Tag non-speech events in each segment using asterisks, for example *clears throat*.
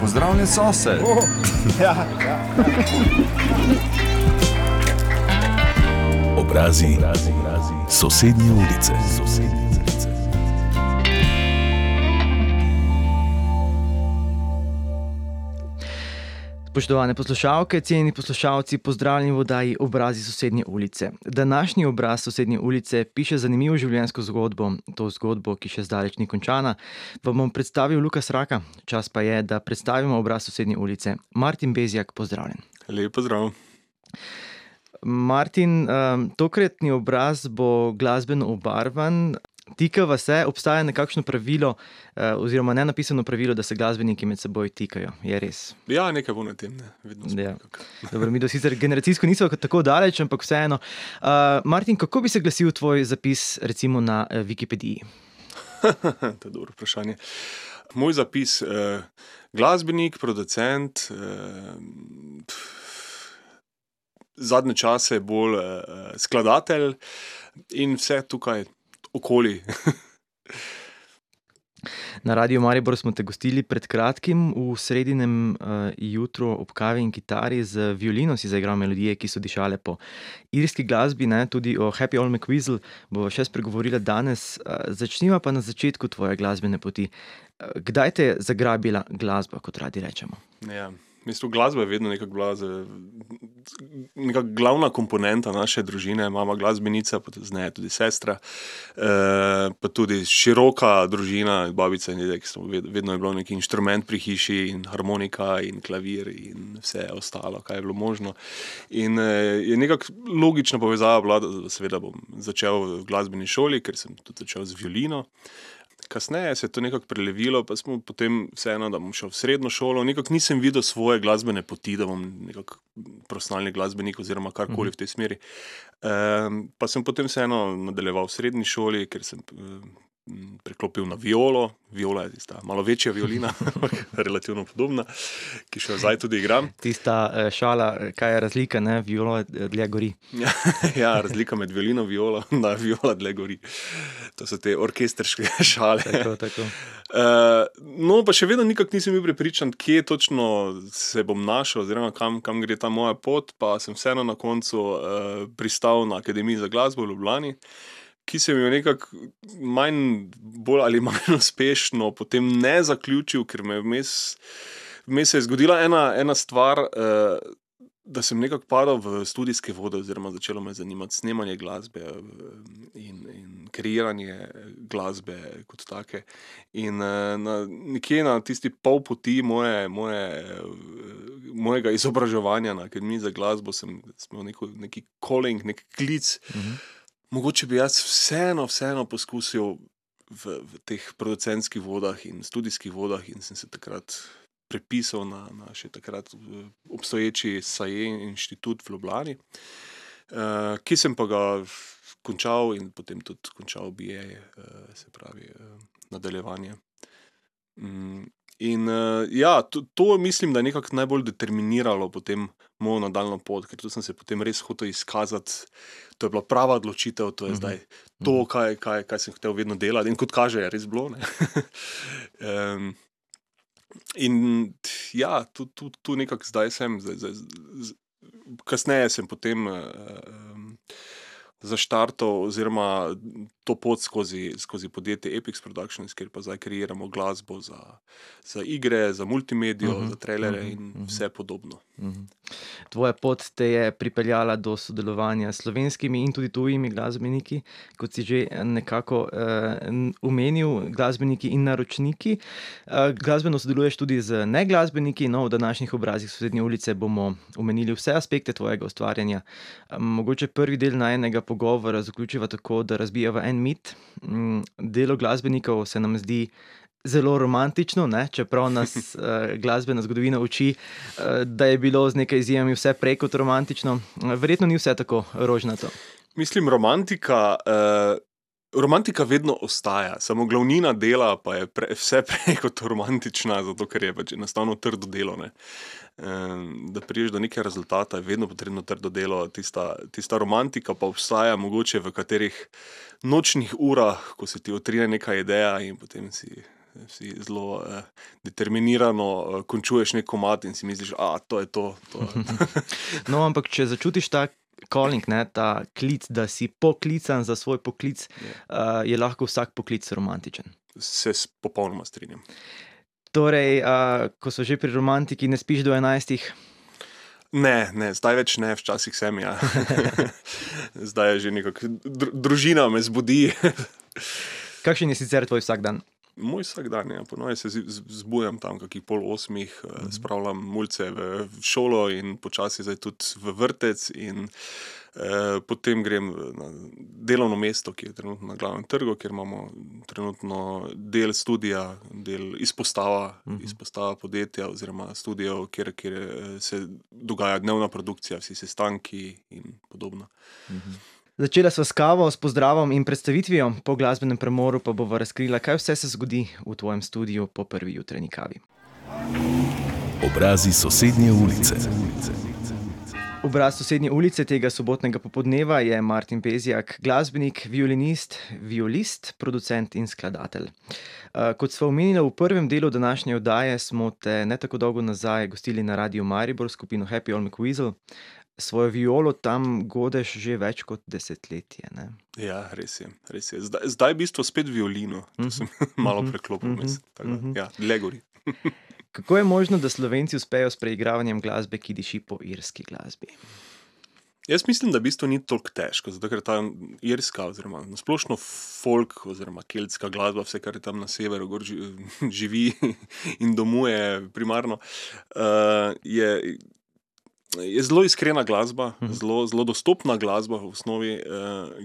Pozdravljen sosed. Oh, *laughs* ja, ja. Obrazi, obrazi, obrazi. sosednje ulice. Sosednje Spoštovane poslušalke, cenjeni poslušalci, pozdravljeni v oddaji Obrazi sosednje ulice. Današnji obraz sosednje ulice piše zanimivo življenjsko zgodbo, to zgodbo, ki še zdaleč ni končana. Vam bom predstavil Lukas Raka, čas pa je, da predstavimo obraz sosednje ulice. Martin Bezjak, pozdravljen. Lep pozdrav. Martin, um, tokratni obraz bo glasbeno obarvan. Tikava se, obstaja nekakšno pravilo, uh, oziroma ne napisano pravilo, da se glasbeniki med seboj tikajo. Je res. Ja, nekaj bo na tem, ne. vedno Ja. *laughs* Dobro, mi do sicer generacijsko nismo tako daleč, ampak vseeno. Uh, Martin, kako bi se glasil tvoj zapis, recimo na uh, Wikipediji? *laughs* to je dobro vprašanje. Moj zapis, eh, glasbenik, producent, eh, zadnje čase bolj eh, skladatelj in vse tukaj okoli. *laughs* Na radiju Maribor smo te gostili pred kratkim, v sredinem uh, jutru ob kavi in kitari z violino si zaigral melodije, ki so dišale po irski glasbi, ne? tudi o Happy Old McWeasel bo še spregovorila danes. Uh, začniva pa na začetku tvoje glasbene poti. Uh, kdaj te je zagrabila glasba, kot radi rečemo? Ja. Mislim, glasba je vedno nekako bila z- neka glavna komponenta naše družine, mama glasbenica, pa tudi, sestra, eh, pa tudi široka družina, babica in dedek, vedno je bilo neki inštrument pri hiši in harmonika in klavir in vse ostalo, kar je bilo možno. In eh, je nekako logična povezava bila, da seveda bom začel v glasbeni šoli, ker sem tudi začel z violino. Kasneje se je to nekako prelevilo, pa smo potem vseeno, da bom šel v srednjo šolo. Nekako nisem videl svoje glasbene poti, da bom nekako profesionalni glasbenik oziroma karkoli v tej smeri. Um, pa sem potem vseeno nadaljeval v srednji šoli, ker sem um, preklopil na violo. Viola je tista malo večja violina, *laughs* relativno podobna, ki še zdaj tudi igram. Tista uh, šala, eh, kaj je razlika, ne, violo eh, dlje gori. Ja, *laughs* ja, razlika med violino in violo, da viola dlje gori. To so te orkestrske *laughs* šale. Tako, tako. Uh, no, pa še vedno nikak nisem bil prepričan, kje točno se bom našel, oziroma kam, kam gre ta moja pot. Pa sem vseeno na koncu uh, pristal na Akademiji za glasbo v Ljubljani, ki se mi je nekako manj, bolj ali manj *laughs* uspešno potem ne zaključil, ker me vmes, vmes je zgodila ena, ena stvar. Uh, Da sem nekako padal v študijske vode, oziroma začelo me zanimati snemanje glasbe eh, in, in kreiranje glasbe kot take. In eh, na, nekje na tisti pol poti moje, moje, eh, mojega izobraževanja na Akademiji za glasbo sem imel neko, neki calling, nek klic. Mhm. Mogoče bi jaz vseeno, vseeno poskusil v, v teh producentskih vodah in študijskih vodah, in sem se takrat prepisal na, na še takrat eh, obstoječi SAE inštitut v Ljubljani, uh, ki sem pa ga končal in potem tudi končal BA, uh, se pravi uh, nadaljevanje. Mm, In uh, ja, to, to mislim, da je nekako najbolj determiniralo potem mojo nadaljno pot, ker tu sem se potem res hotel izkazati. To je bila prava odločitev, to je Mhm. zdaj to, kaj, kaj, kaj sem hotel vedno delati. In kot kaže, je res bilo. um, *laughs* in ja, tu, tu, tu nekako zdaj sem. Zdaj, zdaj, z, kasneje sem potem uh, um, zaštartal, oziroma to pot skozi, skozi podjetje Epix Productions, kjer pa zdaj kreiramo glasbo za, za igre, za multimedijo, uh Mhm, -huh, za trailere uh mhm, -huh, in mhm. uh -huh. vse podobno. Mhm. Tvoja pot te je pripeljala do sodelovanja s slovenskimi in tudi tujimi glasbeniki, kot si že nekako uh, omenil, glasbeniki in naročniki. Uh, glasbeno sodeluješ tudi z neglasbeniki, no, v današnjih obrazih sosednje ulice bomo omenili vse aspekte tvojega ustvarjanja. Um, mogoče prvi del najnega pogovora zaključiva tako, da razbijava en mit. Um, delo glasbenikov se nam zdi. Zelo romantično, ne? čeprav nas uh, *laughs* glasbena zgodovina uči, uh, da je bilo z nekaj izjemami vse prej kot romantično. Verjetno ni vse tako rožnato. Mislim, romantika. Uh, Romantika vedno ostaja, samo glavnina dela pa je pre, vse prej *laughs* kot romantična, zato ker je pač enostavno trdo delo. Ne. Da priješ do neke rezultata, je vedno potrebno trdo delo. Tista, tista romantika pa obstaja mogoče v katerih nočnih urah, ko se ti otrije neka ideja in potem si eh, si zelo uh, determinirano uh, končuješ nek komat in si misliš, da to je to. to. *laughs* *laughs* no, ampak če začutiš ta calling, ne, ta klic, da si poklican za svoj poklic, Ja. uh, je lahko vsak poklic romantičen. Se popolnoma strinjam. Torej, uh, ko so že pri romantiki, ne spiš do 11. Ne, ne, zdaj več ne, včasih sem ja. *laughs* zdaj je že nekako, dru, družina me zbudi. Kakšen je sicer tvoj vsak dan? Moj vsak dan, ja, ponovno se zbujam tam, kakih pol osmih, mm -hmm. spravljam mulce v, šolo in počasi zdaj tudi v vrtec. In, eh, potem grem na delovno mesto, ki je trenutno na glavnem trgu, kjer imamo trenutno del študija, del izpostava, mm -hmm. izpostava podjetja oziroma študijev, kjer, kjer eh, se dogaja dnevna produkcija, vsi sestanki in podobno. Začela sva s kavo, s pozdravom in predstavitvijo, po glasbenem premoru pa bova razkrila, kaj vse se zgodi v tvojem studiu po prvi jutranji kavi. Obrazi sosednje ulice. Obraz sosednje ulice tega sobotnega popodneva je Martin Bezjak, glasbenik, violinist, violist, producent in skladatelj. Uh, Kot sva omenila v prvem delu današnje oddaje, smo te ne tako dolgo nazaj gostili na Radiu Maribor skupino Happy All McWeasel. Svojo violo tam godeš že več kot desetletje. Ne? Ja, res je. Res je. Zdaj, zdaj je v bistvu spet violino, to sem *laughs* malo preklopil. mhm, vmes, tako da, mhm. Ja, le gori. *laughs* Kako je možno, da Slovenci uspejo s preigravanjem glasbe, ki diši po irski glasbi? Jaz mislim, da v bistvu ni tako težko, zato ker ta irska, oziroma nasplošno folk, oziroma keltska glasba, vse kar je tam na severu gor ži- *laughs* živi in domuje, primarno, uh, je, je zelo iskrena glasba, Mhm. zelo, zelo dostopna glasba v osnovi, uh,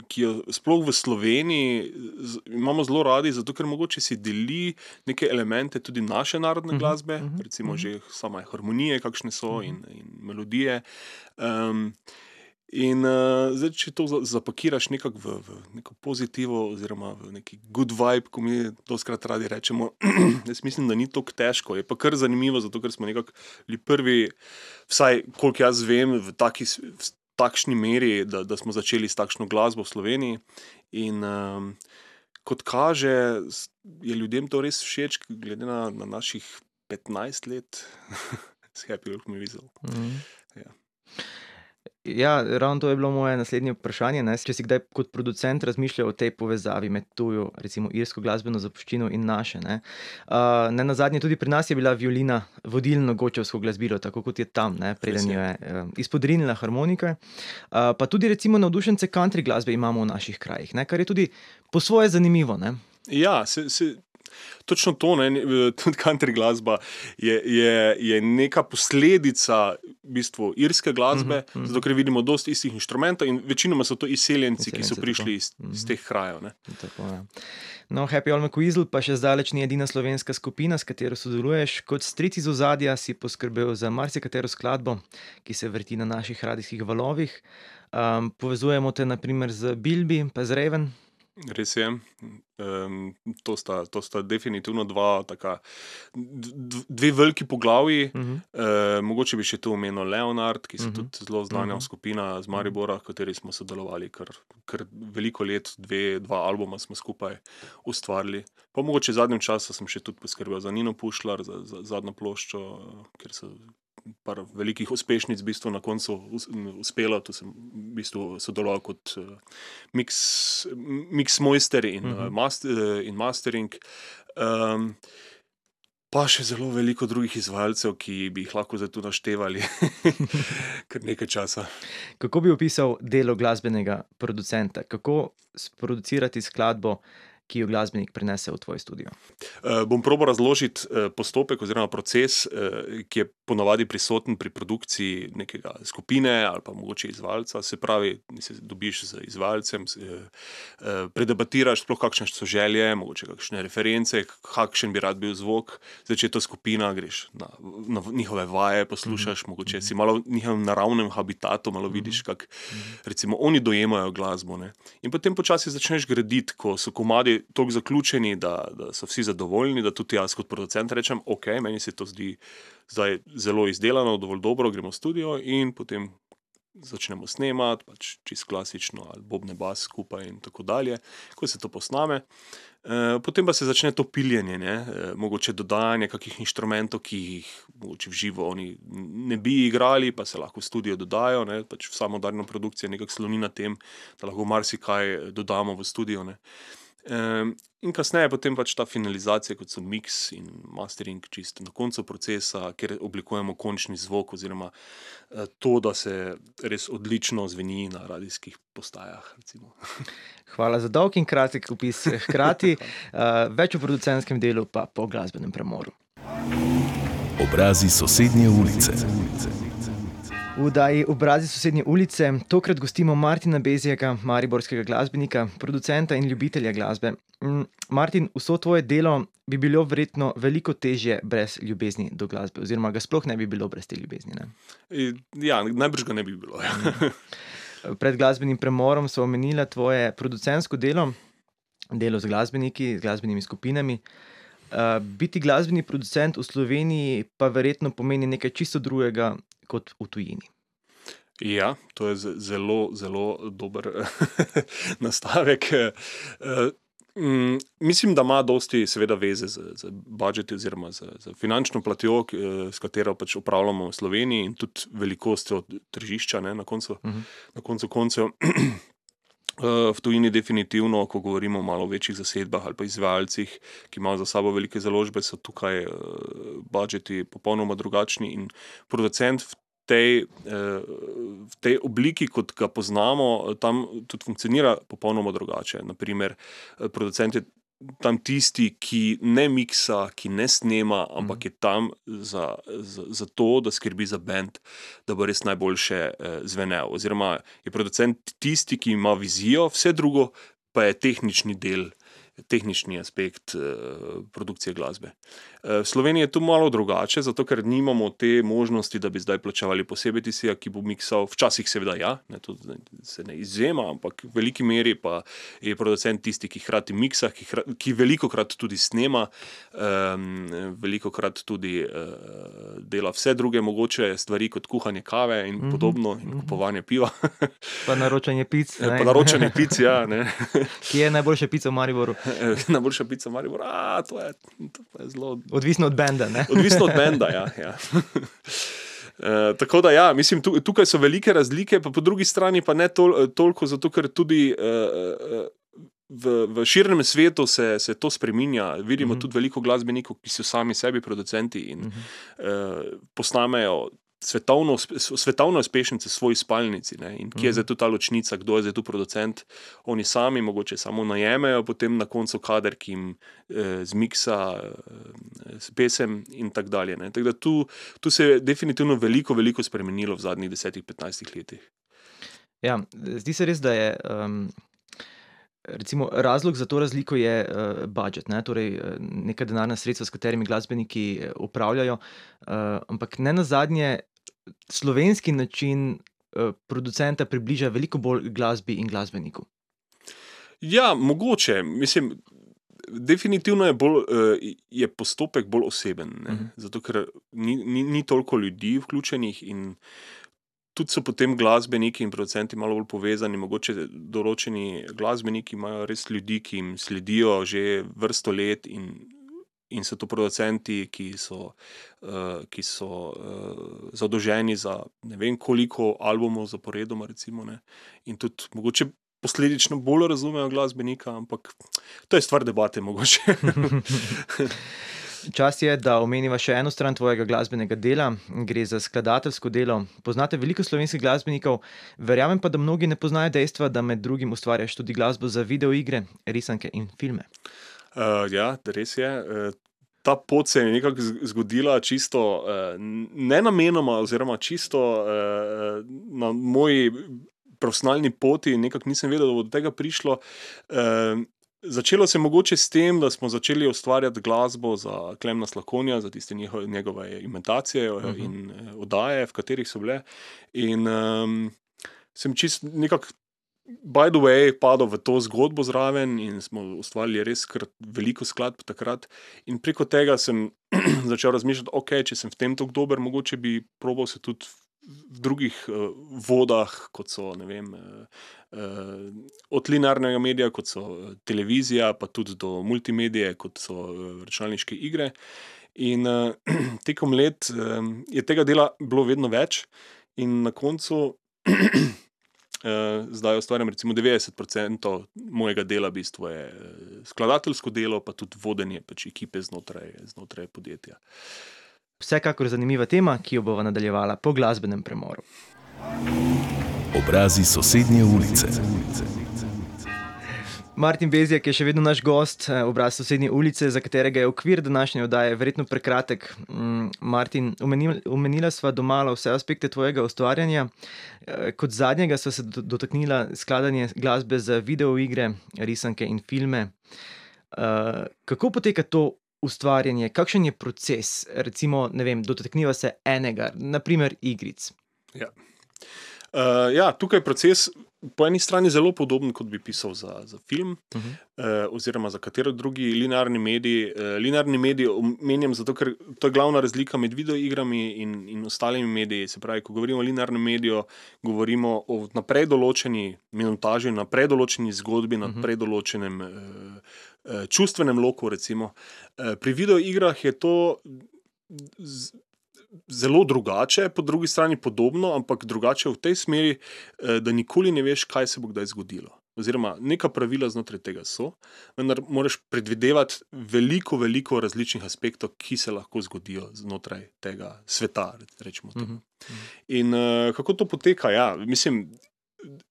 ki jo sploh v Sloveniji z, imamo zelo radi, zato ker mogoče si deli neke elemente tudi naše narodne Mhm, glasbe, mhm, recimo mhm. že same harmonije, kakšne so in, in melodije. Um, In uh, zdaj, če to za- zapakiraš nekako v, v neko pozitivo, oziroma v neki good vibe, kot mi doskrat radi rečemo, *clears throat* jaz mislim, da ni tako težko. Je pa kar zanimivo, zato ker smo nekako bili prvi, vsaj koliko jaz vem, v, taki, v takšni meri, da, da smo začeli s takšno glasbo v Sloveniji. In um, kot kaže, je ljudem to res všeč, glede na, na naših 15 let, *laughs* s Happy Work Me Weasel. Mhm. Ja. Ja, ravno to je bilo moje naslednje vprašanje. Ne? Če si kdaj kot producent razmišljal o tej povezavi med tujo, recimo irsko glasbeno zapuščino in naše. Ne, uh, ne na zadnje, tudi pri nas je bila violina vodilno gočevsko glasbilo, tako kot je tam, ne, preden jo je uh, izpodrinila harmonike. Uh, pa tudi recimo navdušence country glasbe imamo v naših krajih, ne, kar je tudi po svoje zanimivo. Ne? Ja, se, se, točno to, ne, *laughs* tudi country glasba je, je, je neka posledica v bistvu irske glasbe, Mhm, mhm. zato ker vidimo dosti istih inštrumentov in večinoma so to izseljenci, ki so Izseljenci, prišli tako. iz, Mhm. iz teh krajev. Ne. Tako, ja. No, Happy All McWeasel pa še zdaleč ni edina slovenska skupina, s katero sodeluješ. Kot stric iz ozadja si poskrbel za marsikatero skladbo, ki se vrti na naših radijskih valovih. Um, povezujemo te naprimer z Bilbi, pa z Raven. Res je. Um, to, sta, to sta definitivno dva, taka, dve veliki poglavji. Uh -huh. Uh, mogoče bi še tu omenil Leonard, ki so Mhm. tudi zelo znana Mhm. skupina z Maribora, v kateri smo sodelovali kar, kar veliko let, dve, dva albuma smo skupaj ustvarili. Pa mogoče v zadnjem času sem še tudi poskrbel za Nino Pušlar, za, za zadnjo ploščo, ker so par velikih uspešnic v bistvu na koncu uspelo. Tu sem v bistvu sodeloval kot uh, mix, mix mojster in, Mhm. uh, master, uh, in mastering. Um, Pa še zelo veliko drugih izvajalcev, ki bi jih lahko zdaj tu naštevali, *laughs* kar nekaj časa. Kako bi opisal delo glasbenega producenta? Kako sproducirati skladbo, ki jo glasbenik prenese v tvoj studio? Uh, bom probo razložiti uh, postopek oziroma proces, uh, ki je ponavadi prisoten pri produkciji nekega skupine ali pa mogoče izvajalca. Se pravi, se dobiš z izvajalcem, uh, uh, predebatiraš, sploh kakšne so želje, mogoče kakšne reference, kakšen bi rad bil zvok. Zdaj, če je to skupina, greš na, na njihove vaje, poslušaš, mogoče si malo v njihovem naravnem habitatu, malo vidiš, kako recimo oni dojemajo glasbo. Ne? In potem počasi začneš graditi, ko so komadi tako zaključeni, da, da so vsi zadovoljni, da tudi jaz kot producent rečem, ok, meni se to zdi zdaj zelo izdelano, dovolj dobro, gremo v studio in potem začnemo snemati, pač čisto klasično, ali bobne bas skupaj in tako dalje, ko se to posname. Eh, Potem pa se začne to piljenje, ne? eh, mogoče dodajanje kakšnih inštrumentov, ki jih mogoče v živo oni ne bi igrali, pa se lahko v studio dodajo. ne, Pač vsa moderna produkcija nekako sloni na tem, da lahko marsikaj dodamo v studio. Ne? Em, In kasneje potem pač ta finalizacija, kot so mix in mastering, čisto na koncu procesa, kjer oblikujemo končni zvok, oziroma eh, to, da se res odlično zveni na radijskih postajah. recimo. *laughs* Hvala za dolg in kratek opis. Hkrati uh, *laughs* več o producentskem delu, pa po glasbenem premoru. Obrazi sosednje ulice. V Daji obrazi sosednje ulice tokrat gostimo Martina Bezjaka, mariborskega glasbenika, producenta in ljubitelja glasbe. Mm, Martin, vso tvoje delo bi bilo verjetno veliko težje brez ljubezni do glasbe, oziroma ga sploh ne bi bilo brez te ljubezni. Ne? In, ja, najbrž ga ne bi bilo. Ja. Pred glasbenim premorom so omenila tvoje producentsko delo, delo z glasbeniki, z glasbenimi skupinami. Uh, biti glasbeni producent v Sloveniji pa verjetno pomeni nekaj čisto drugega kot v tujini. Ja, to je ze- zelo, zelo dober *laughs* nastavek. Eh, mm, Mislim, da ima dosti, seveda, veze z, z budžeti oziroma z, z finančno platjo, eh, s katero pač upravljamo v Sloveniji, in tudi velikostjo tržišča, ne, na koncu, Mhm. na koncu koncev. *clears throat* Eh, V tujini, definitivno, ko govorimo o malo večjih zasedbah ali pa izvajalcih, ki imajo za sabo velike založbe, so tukaj uh, budžeti popolnoma drugačni. In producent v tej, uh, v tej obliki, kot ga poznamo, eh, tam tudi funkcionira popolnoma drugače. Naprimer, eh, producent je tam tisti, ki ne miksa, ki ne snema, ampak je tam za, za, za to, da skrbi za bend, da bo res najboljše eh, zvenel. Oziroma je producent tisti, ki ima vizijo, vse drugo pa je tehnični del. Tehnični aspekt uh, produkcije glasbe. Uh, v Sloveniji je to malo drugače, zato ker nimamo te možnosti, da bi zdaj plačevali posebej tistega, ki bo miksal. Včasih, seveda, ja, ne, to se ne izjema, ampak v veliki meri pa je producent tisti, ki hkrati miksa, ki, hra, ki veliko krat tudi snema, um, veliko krat tudi uh, dela vse druge mogoče stvari, kot kuhanje kave in mm -hmm. podobno, in kupovanje piva, Pa naročanje pic. ne? pa naročanje pic. Ja, ne. Kje je najboljša pica v Mariboru? *laughs* Najboljša pica, Maribor. A, to, je, to je zelo Odvisno od benda. Ne? Odvisno od benda. Ja, ja. *laughs* E, tako da, ja, mislim, tu, tukaj so velike razlike, pa po drugi strani pa ne tol, toliko, zato ker tudi e, v, v širnem svetu se, se to spremenja. Vidimo Mhm. mm -hmm. tudi veliko glasbenikov, ki so sami sebi producenti in mm -hmm. e, posnamejo. Svetovno, svetovne uspešnice v svoji spalnici, ne? in kje je zdaj tu ta ločnica, kdo je zdaj tu producent. Oni sami, mogoče samo najemejo, potem na koncu kader, ki jim eh, zmiksa eh, pesem, in tako dalje. ne. Tako da tu, tu se je definitivno veliko, veliko spremenilo v zadnjih 10-15 letih. Ja, zdi se res, da je. Um, Recimo, razlog za to razliko je uh, budžet, ne? torej eh, neka denarna sredstva, s katerimi glasbeniki eh, upravljajo. Uh, ampak ne na zadnje, slovenski način uh, producenta približa veliko bolj glasbi in glasbeniku. Ja, mogoče. Mislim, definitivno je, bolj, eh, je postopek bolj oseben, ne? Mhm. zato ker ni, ni, ni toliko ljudi vključenih in tudi so potem glasbeniki in producenti malo bolj povezani. Mogoče določeni glasbeniki imajo res ljudi, ki jim sledijo že vrsto let in. In so to producenti, ki so, uh, ki so uh, zadolženi za ne vem koliko albumov zaporedoma, recimo, ne. in tudi mogoče posledično bolj razumejo glasbenika, ampak to je stvar debate, mogoče. *laughs* Čas je, da omeniva še eno stran tvojega glasbenega dela. Gre za skladateljsko delo. Poznate veliko slovenskih glasbenikov, verjamem pa, da mnogi ne poznajo dejstva, da med drugim ustvarjaš tudi glasbo za videoigre, risanke in filme. Uh, ja, res je. Uh, ta pot se je nekako zgodila čisto uh, ne namenoma, oziroma čisto uh, na moji profesionalni poti. Nekako nisem vedel, da bo do tega prišlo. Uh, Začelo se je mogoče s tem, da smo začeli ustvarjati glasbo za Klemna Slakonja, za tiste njihove, njegove imitacije uh Mhm. -huh. in eh, oddaje, v katerih so bile. In um, sem čist nekako, by the way, padel v to zgodbo zraven in smo ustvarili res veliko skladb takrat. In preko tega sem *clears throat* začel razmišljati, ok, če sem v tem tako dober, mogoče bi probal se tudi v drugih uh, vodah, kot so vem, uh, uh, od linearnega medija, kot so televizija, pa tudi do multimedije, kot so uh, računalniške igre. In uh, *clears throat* tekom let um, je tega dela bilo vedno več, in na koncu. Uh, *clears throat* zdaj ustvarjam recimo 90% mojega dela, v bistvu je skladateljsko delo, pa tudi vodenje pač ekipe znotraj, znotraj podjetja. Vsekakor zanimiva tema, ki jo bomo nadaljevala po glasbenem premoru. Obrazi sosednje ulice. Martin Bezjak je še vedno naš gost, eh, obraz sosednje ulice, za katerega je okvir današnje oddaje verjetno prekratek. Mm, Martin, omenila sva domala vse aspekte tvojega ustvarjanja. Eh, kot zadnjega sva se dotaknila skladanja glasbe za videoigre, risanke in filme. Eh, kako poteka to ustvarjanje, kakšen je proces, recimo, ne vem, dotakniva se enega, naprimer igric. Ja. Uh, ja, tukaj je proces po eni strani zelo podoben, kot bi pisal za, za film, uh -huh. uh, oziroma za katero drugi linearni medij. Uh, linearni medij omenjam zato, ker to je glavna razlika med videoigrami in, in ostalimi mediji. Se pravi, ko govorimo o linearnem mediju, govorimo o naprej določeni minutaži, naprej določeni zgodbi, naprej določenem. Uh, Eh, čustvenem loku. Recimo. Eh, pri videoigrah je to zelo drugače, po drugi strani podobno, ampak drugače v tej smeri, eh, da nikoli ne veš, kaj se bo kdaj zgodilo. Oziroma, neka pravila znotraj tega so, vendar moraš predvidevati veliko, veliko različnih aspektov, ki se lahko zgodijo znotraj tega sveta. Uh -huh. In uh, kako to poteka? Ja, mislim,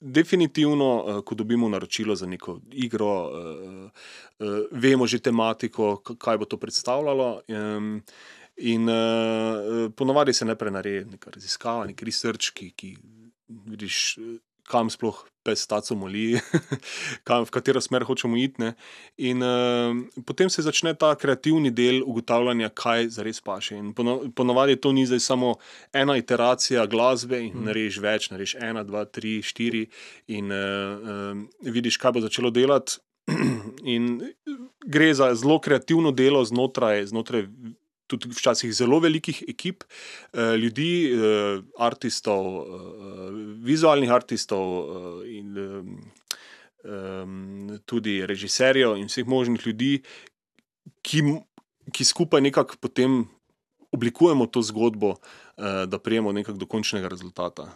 definitivno, uh, ko dobimo naročilo za neko igro, uh, uh, vemo že tematiko, kaj bo to predstavljalo. In ponovadi se najprej naredi neka raziskava, nek research, ki, ki vidiš kam sploh pes taco moli, *laughs* kam, v katero smer hočemo iti. Ne? In uh, potem se začne ta kreativni del ugotavljanja, kaj za res paše. In ponovadi to ni zdaj samo ena iteracija glasbe in mm. narediš več, narediš ena, dva, tri, štiri in uh, uh, vidiš, kaj bo začelo delati. *clears throat* In gre za zelo kreativno delo znotraj, znotraj tudi včasih zelo velikih ekip, ljudi, artistov, vizualnih artistov in tudi režiserjev in vseh možnih ljudi, ki, ki skupaj nekako potem oblikujemo to zgodbo. Da prijemo nekako do končnega rezultata.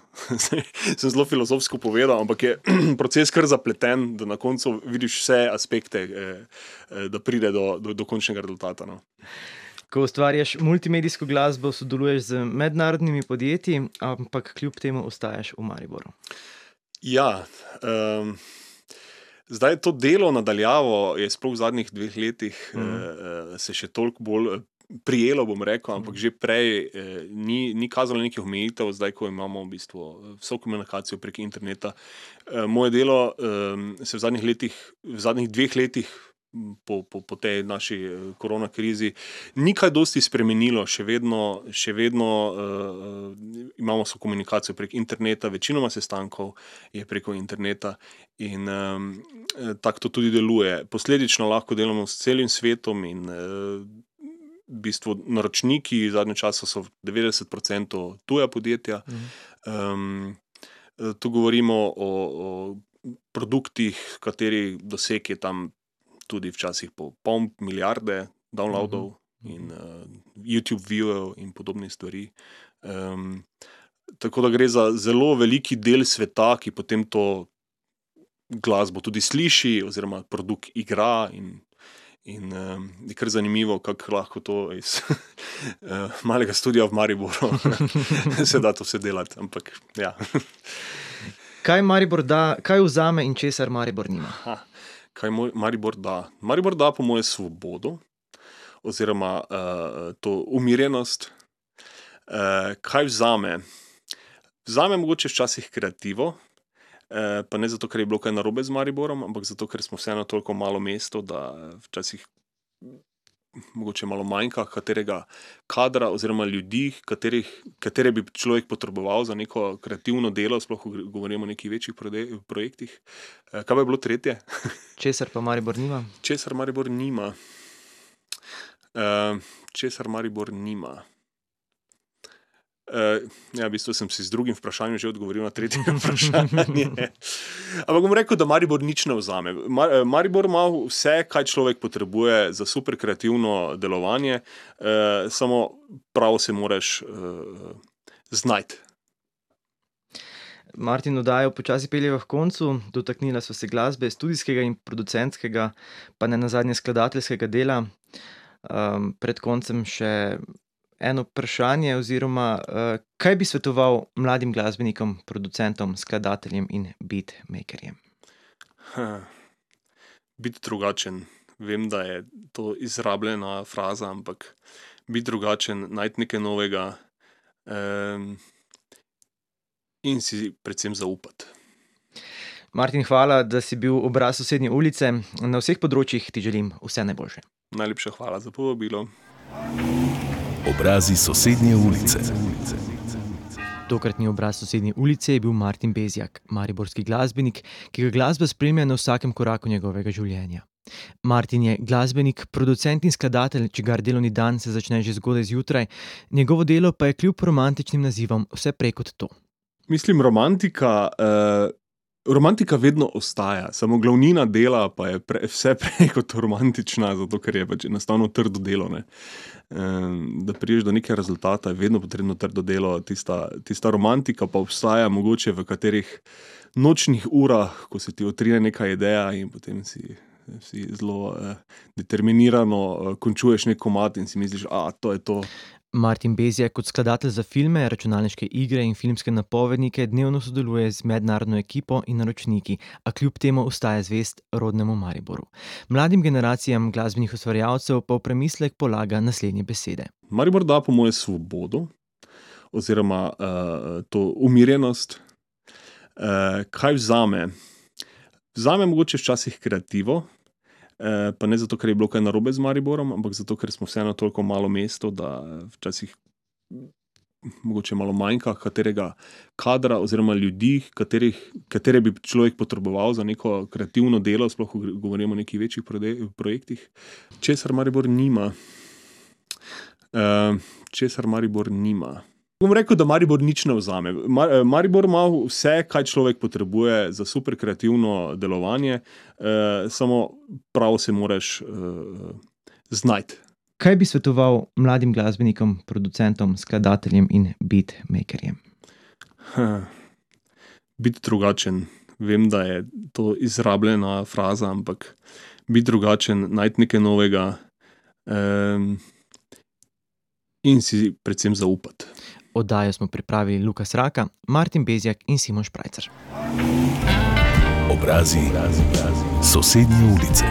*laughs* Sem zelo filozofsko povedal, ampak je *clears throat* proces kar zapleten, da na koncu vidiš vse aspekte, da pride do, do, do končnega rezultata. No. Ko ustvarjaš multimedijsko glasbo, sodeluješ z mednarodnimi podjetji, ampak kljub temu ostaješ v Mariboru. Ja, um, zdaj to delo nadaljavo je sploh v zadnjih dveh letih mm uh, se še toliko bolj. Eh, prijelo bom rekel, ampak že prej eh, ni, ni kazalo nekih omejitev, zdaj ko imamo v bistvu vso komunikacijo prek interneta. Eh, moje delo eh, se v zadnjih, letih, v zadnjih dveh letih po, po, po tej naši eh, korona krizi, ni kaj dosti spremenilo, še vedno, še vedno uh, imamo so komunikacijo prek interneta, večinoma sestankov je preko interneta in um, tako to tudi deluje. Posledično lahko delamo s celim svetom in uh, v bistvu naročniki zadnje čase so 90% tuja podjetja. Um, tu govorimo o, o produktih, katerih doseg je tam tudi včasih po pol milijarde downloadov uh -huh. in uh, YouTube viewov in podobne stvari. Um, tako da gre za zelo veliki del sveta, ki potem to glasbo tudi sliši, oziroma produkt igra. In, in um, je kar zanimivo, kako lahko to iz uh, *laughs* malega studia v Mariboru *laughs* se da to vse delati. Ampak, ja. kaj Maribor da, kaj vzame in česar Maribor nima? Ha kaj Maribor da. Maribor da, po mojem, svobodo oziroma uh, to umirjenost. Uh, kaj vzame? Vzame mogoče včasih kreativo, uh, pa ne zato, ker je bilo kaj narobe z Mariborom, ampak zato, ker smo vseeno toliko malo mesto, da včasih mogoče malo manjka katerega kadra oziroma ljudi, katerih, katere bi človek potreboval za neko kreativno delo, sploh govorimo o nekih večjih projektih. Eh, kaj bi bilo tretje? *laughs* Česar pa Maribor nima? Česar Maribor nima. Uh, česar Maribor nima. Uh, ja, v bistvu sem si z drugim vprašanjem že odgovoril na tretje *laughs* vprašanje. Ampak bom rekel, da Maribor nič ne vzame. Mar, Maribor ima vse, kaj človek potrebuje za super kreativno delovanje, uh, samo prav se moraš uh, znajti. Martin, oddajo počasi pelje v koncu, dotaknila so se glasbe, študijskega in producentskega, pa ne na zadnje skladateljskega dela. Um, pred koncem še eno vprašanje, oziroma uh, kaj bi svetoval mladim glasbenikom, producentom, skladateljem in beatmakerjem? Biti drugačen. Vem, da je to izrabljena fraza, ampak biti drugačen, najti nekaj novega um, in si predvsem zaupati. Martin, hvala, da si bil obraz sosednje ulice. Na vseh področjih ti želim vse najboljše. Najlepša hvala za povabilo. Obrazi sosednje ulice. Tokratni obraz sosednje ulice je bil Martin Bezjak, mariborski glasbenik, ki ga glasba spremlja na vsakem koraku njegovega življenja. Martin je glasbenik, producent in skladatelj, čigar delovni dan se začne že zgodaj zjutraj, njegovo delo pa je kljub romantičnim nazivom vse prej kot to. Mislim, romantika. Uh... Romantika vedno ostaja, samo glavnina dela pa je pre, vse prej *laughs* kot romantična, zato ker je pač enostavno trdo delo. Ne. Da priješ do nekega rezultata, je vedno potrebno trdo delo. Tista, tista romantika pa obstaja mogoče v katerih nočnih urah, ko se ti otrine neka ideja in potem si, si zelo eh, determinirano eh, končuješ neko mat in si misliš, da je to. Martin Bezjak kot skladatelj za filme, računalniške igre in filmske napovednike dnevno sodeluje z mednarodno ekipo in naročniki, a kljub temu ostaja zvest rodnemu Mariboru. Mladim generacijam glasbenih ustvarjalcev pa v premislek polaga naslednje besede. Maribor da po moje svobodo oziroma uh, to umirjenost. Uh, kaj vzame? Vzame mogoče včasih kreativo, Eh, pa ne zato, ker je bilo kaj narobe z Mariborom, ampak zato, ker smo vseeno toliko malo mesto, da včasih mogoče malo manjka katerega kadra oziroma ljudi, katerih, katere bi človek potreboval za neko kreativno delo, sploh govorimo o nekih večjih projektih. Česar Maribor nima. Uh, česar Maribor nima. Bom rekel, da Maribor nič ne vzame. Eh, Maribor ima vse, kaj človek potrebuje za super kreativno delovanje, eh, samo prav se moraš eh, znajti. Kaj bi svetoval mladim glasbenikom, producentom, skladateljem in beatmakerjem? *sighs* Biti drugačen. Vem, da je to izrabljena fraza, ampak biti drugačen, najti nekaj novega eh, in si predvsem zaupati. Oddajo smo pripravili Lukas Raka, Martin Bezjak in Simon Šprajcer. Obrazi sosednje ulice.